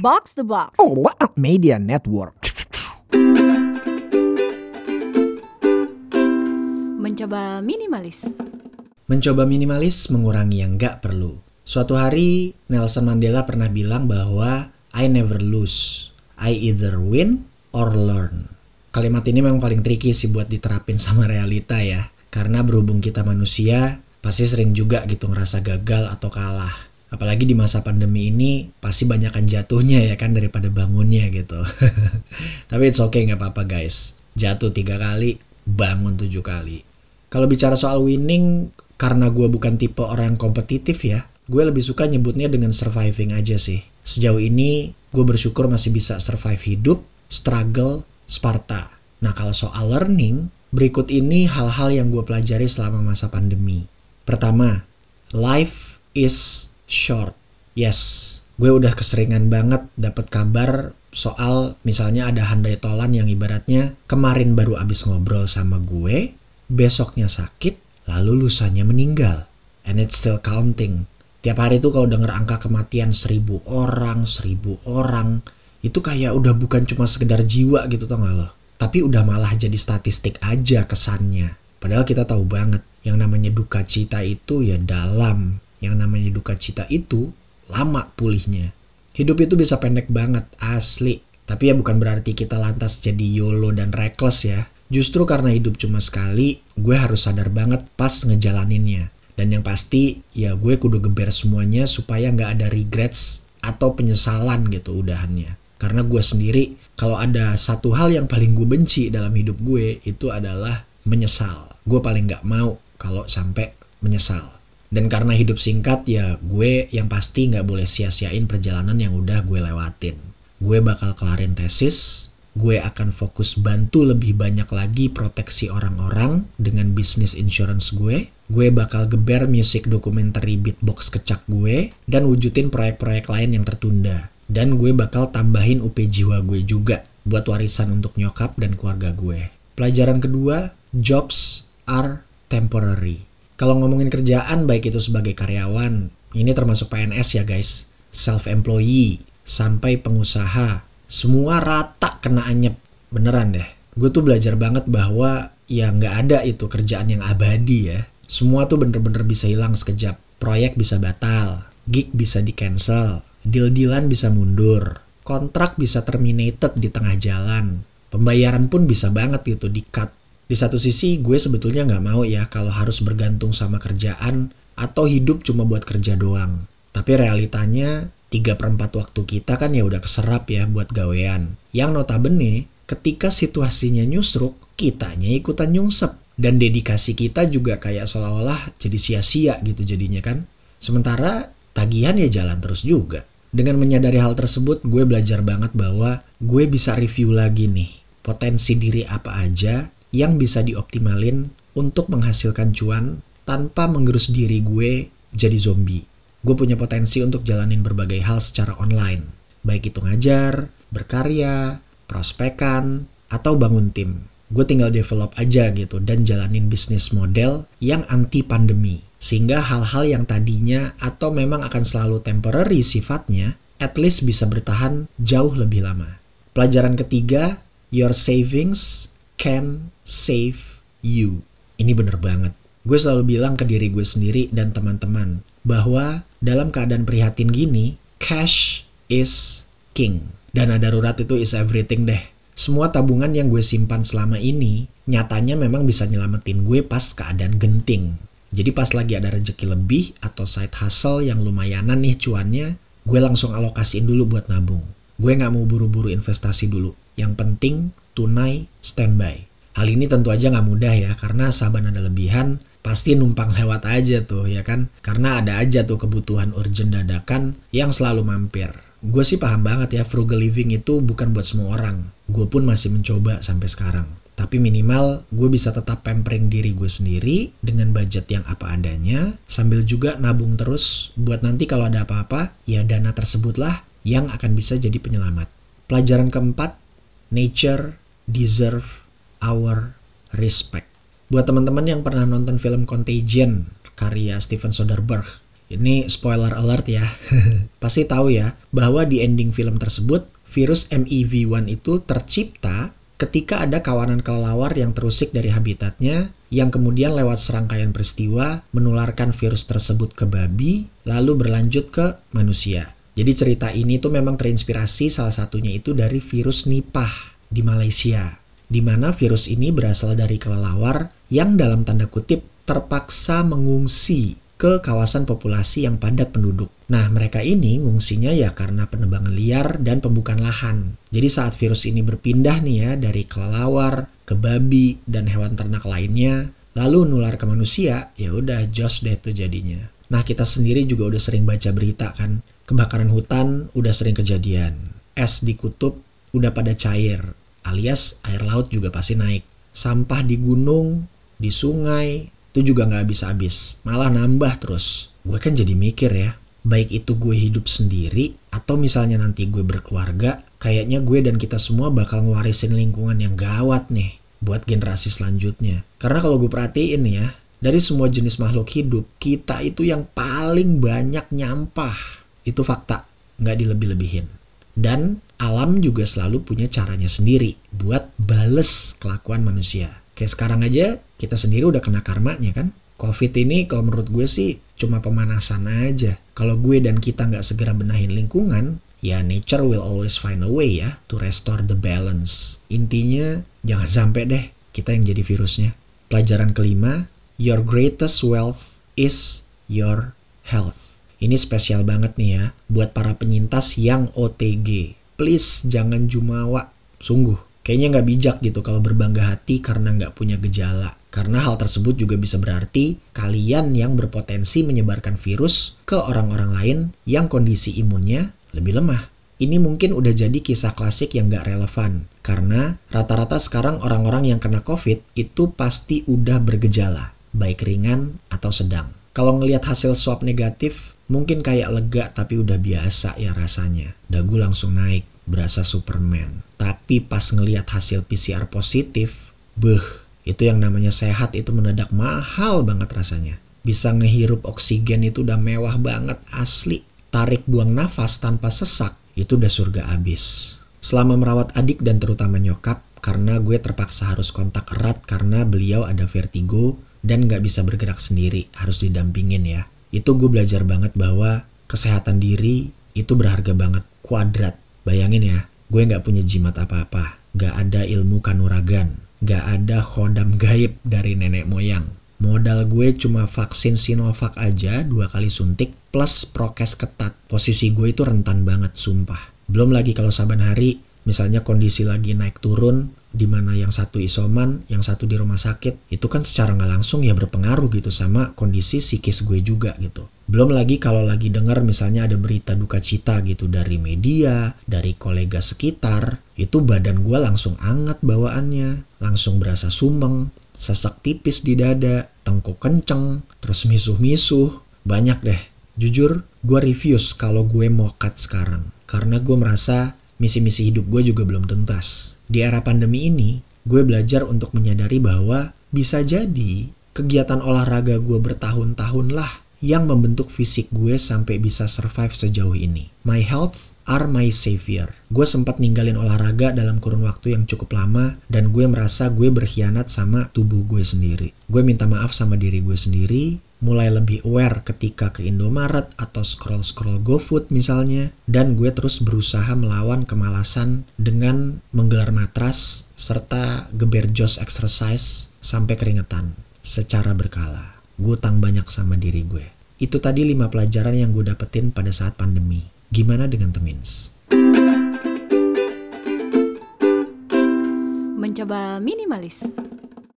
Box the Box. Oh, what a media network. Mencoba minimalis. Mencoba minimalis mengurangi yang nggak perlu. Suatu hari, Nelson Mandela pernah bilang bahwa I never lose. I either win or learn. Kalimat ini memang paling tricky sih buat diterapin sama realita ya. Karena berhubung kita manusia, pasti sering juga gitu ngerasa gagal atau kalah. Apalagi di masa pandemi ini pasti banyakkan jatuhnya ya kan daripada bangunnya gitu. Tapi it's okay nggak apa-apa guys. Jatuh tiga kali, bangun tujuh kali. Kalau bicara soal winning, karena gue bukan tipe orang yang kompetitif ya, gue lebih suka nyebutnya dengan surviving aja sih. Sejauh ini, gue bersyukur masih bisa survive hidup, struggle, Sparta. Nah kalau soal learning, berikut ini hal-hal yang gue pelajari selama masa pandemi. Pertama, life is short. Yes, gue udah keseringan banget dapat kabar soal misalnya ada handai tolan yang ibaratnya kemarin baru abis ngobrol sama gue, besoknya sakit, lalu lusanya meninggal. And it's still counting. Tiap hari tuh kalau denger angka kematian seribu orang, seribu orang, itu kayak udah bukan cuma sekedar jiwa gitu tau gak lo? Tapi udah malah jadi statistik aja kesannya. Padahal kita tahu banget yang namanya duka cita itu ya dalam, yang namanya duka cita itu lama pulihnya. Hidup itu bisa pendek banget, asli. Tapi ya bukan berarti kita lantas jadi YOLO dan reckless ya. Justru karena hidup cuma sekali, gue harus sadar banget pas ngejalaninnya. Dan yang pasti, ya gue kudu geber semuanya supaya nggak ada regrets atau penyesalan gitu udahannya. Karena gue sendiri, kalau ada satu hal yang paling gue benci dalam hidup gue, itu adalah menyesal. Gue paling nggak mau kalau sampai menyesal. Dan karena hidup singkat ya gue yang pasti nggak boleh sia-siain perjalanan yang udah gue lewatin. Gue bakal kelarin tesis, gue akan fokus bantu lebih banyak lagi proteksi orang-orang dengan bisnis insurance gue. Gue bakal geber musik dokumenter beatbox kecak gue dan wujudin proyek-proyek lain yang tertunda. Dan gue bakal tambahin UP jiwa gue juga buat warisan untuk nyokap dan keluarga gue. Pelajaran kedua, jobs are temporary. Kalau ngomongin kerjaan baik itu sebagai karyawan, ini termasuk PNS ya guys, self-employee, sampai pengusaha, semua rata kena anyep. Beneran deh. Gue tuh belajar banget bahwa ya nggak ada itu kerjaan yang abadi ya. Semua tuh bener-bener bisa hilang sekejap. Proyek bisa batal, gig bisa di cancel, deal-dealan bisa mundur, kontrak bisa terminated di tengah jalan, pembayaran pun bisa banget gitu di cut di satu sisi gue sebetulnya nggak mau ya kalau harus bergantung sama kerjaan atau hidup cuma buat kerja doang. Tapi realitanya 3 per 4 waktu kita kan ya udah keserap ya buat gawean. Yang notabene ketika situasinya nyusruk, kitanya ikutan nyungsep. Dan dedikasi kita juga kayak seolah-olah jadi sia-sia gitu jadinya kan. Sementara tagihan ya jalan terus juga. Dengan menyadari hal tersebut, gue belajar banget bahwa gue bisa review lagi nih potensi diri apa aja yang bisa dioptimalin untuk menghasilkan cuan tanpa menggerus diri gue jadi zombie. Gue punya potensi untuk jalanin berbagai hal secara online, baik itu ngajar, berkarya, prospekan, atau bangun tim. Gue tinggal develop aja gitu dan jalanin bisnis model yang anti pandemi. Sehingga hal-hal yang tadinya atau memang akan selalu temporary sifatnya, at least bisa bertahan jauh lebih lama. Pelajaran ketiga, your savings can save you. Ini bener banget. Gue selalu bilang ke diri gue sendiri dan teman-teman bahwa dalam keadaan prihatin gini, cash is king. Dana darurat itu is everything deh. Semua tabungan yang gue simpan selama ini, nyatanya memang bisa nyelamatin gue pas keadaan genting. Jadi pas lagi ada rezeki lebih atau side hustle yang lumayanan nih cuannya, gue langsung alokasiin dulu buat nabung. Gue gak mau buru-buru investasi dulu. Yang penting, tunai, standby. Hal ini tentu aja nggak mudah ya, karena saban ada lebihan, pasti numpang lewat aja tuh ya kan. Karena ada aja tuh kebutuhan urgent dadakan yang selalu mampir. Gue sih paham banget ya, frugal living itu bukan buat semua orang. Gue pun masih mencoba sampai sekarang. Tapi minimal gue bisa tetap pampering diri gue sendiri dengan budget yang apa adanya, sambil juga nabung terus buat nanti kalau ada apa-apa, ya dana tersebutlah yang akan bisa jadi penyelamat. Pelajaran keempat, nature deserve our respect. Buat teman-teman yang pernah nonton film Contagion karya Steven Soderbergh, Ini spoiler alert ya. Pasti tahu ya bahwa di ending film tersebut virus MEV1 itu tercipta ketika ada kawanan kelelawar yang terusik dari habitatnya yang kemudian lewat serangkaian peristiwa menularkan virus tersebut ke babi lalu berlanjut ke manusia. Jadi cerita ini tuh memang terinspirasi salah satunya itu dari virus Nipah di Malaysia. Di mana virus ini berasal dari kelelawar yang dalam tanda kutip terpaksa mengungsi ke kawasan populasi yang padat penduduk. Nah, mereka ini ngungsinya ya karena penebangan liar dan pembukaan lahan. Jadi saat virus ini berpindah nih ya dari kelelawar ke babi dan hewan ternak lainnya, lalu nular ke manusia, ya udah jos deh itu jadinya. Nah, kita sendiri juga udah sering baca berita kan, kebakaran hutan udah sering kejadian. Es di kutub udah pada cair, alias air laut juga pasti naik. Sampah di gunung, di sungai, itu juga nggak habis-habis, malah nambah terus. Gue kan jadi mikir ya, baik itu gue hidup sendiri atau misalnya nanti gue berkeluarga, kayaknya gue dan kita semua bakal ngewarisin lingkungan yang gawat nih buat generasi selanjutnya. Karena kalau gue perhatiin ya, dari semua jenis makhluk hidup, kita itu yang paling banyak nyampah. Itu fakta, nggak dilebih-lebihin. Dan alam juga selalu punya caranya sendiri buat bales kelakuan manusia. Kayak sekarang aja kita sendiri udah kena karmanya kan. Covid ini kalau menurut gue sih cuma pemanasan aja. Kalau gue dan kita nggak segera benahin lingkungan, ya nature will always find a way ya to restore the balance. Intinya jangan sampai deh kita yang jadi virusnya. Pelajaran kelima, your greatest wealth is your health. Ini spesial banget nih ya buat para penyintas yang OTG. Please jangan jumawa, sungguh kayaknya nggak bijak gitu kalau berbangga hati karena nggak punya gejala. Karena hal tersebut juga bisa berarti kalian yang berpotensi menyebarkan virus ke orang-orang lain yang kondisi imunnya lebih lemah. Ini mungkin udah jadi kisah klasik yang nggak relevan. Karena rata-rata sekarang orang-orang yang kena COVID itu pasti udah bergejala, baik ringan atau sedang. Kalau ngelihat hasil swab negatif, mungkin kayak lega tapi udah biasa ya rasanya. Dagu langsung naik, berasa Superman. Tapi pas ngelihat hasil PCR positif, beh, itu yang namanya sehat itu mendadak mahal banget rasanya. Bisa ngehirup oksigen itu udah mewah banget asli. Tarik buang nafas tanpa sesak, itu udah surga abis. Selama merawat adik dan terutama nyokap, karena gue terpaksa harus kontak erat karena beliau ada vertigo dan gak bisa bergerak sendiri, harus didampingin ya. Itu gue belajar banget bahwa kesehatan diri itu berharga banget, kuadrat. Bayangin ya, Gue gak punya jimat apa-apa, gak ada ilmu kanuragan, gak ada khodam gaib dari nenek moyang. Modal gue cuma vaksin Sinovac aja dua kali suntik plus prokes ketat. Posisi gue itu rentan banget, sumpah. Belum lagi kalau saban hari, misalnya kondisi lagi naik turun, di mana yang satu isoman, yang satu di rumah sakit, itu kan secara nggak langsung ya berpengaruh gitu sama kondisi psikis gue juga gitu. Belum lagi kalau lagi dengar misalnya ada berita duka cita gitu dari media, dari kolega sekitar, itu badan gue langsung anget bawaannya, langsung berasa sumeng, sesak tipis di dada, tengkuk kenceng, terus misuh-misuh, banyak deh. Jujur, gue reviews kalau gue mau cut sekarang. Karena gue merasa misi-misi hidup gue juga belum tuntas. Di era pandemi ini, gue belajar untuk menyadari bahwa bisa jadi kegiatan olahraga gue bertahun-tahun lah yang membentuk fisik gue sampai bisa survive sejauh ini. My health are my savior. Gue sempat ninggalin olahraga dalam kurun waktu yang cukup lama dan gue merasa gue berkhianat sama tubuh gue sendiri. Gue minta maaf sama diri gue sendiri, mulai lebih aware ketika ke Indomaret atau scroll-scroll GoFood misalnya dan gue terus berusaha melawan kemalasan dengan menggelar matras serta geber jos exercise sampai keringetan secara berkala. Gue utang banyak sama diri gue. Itu tadi 5 pelajaran yang gue dapetin pada saat pandemi. Gimana dengan Temins? Mencoba minimalis.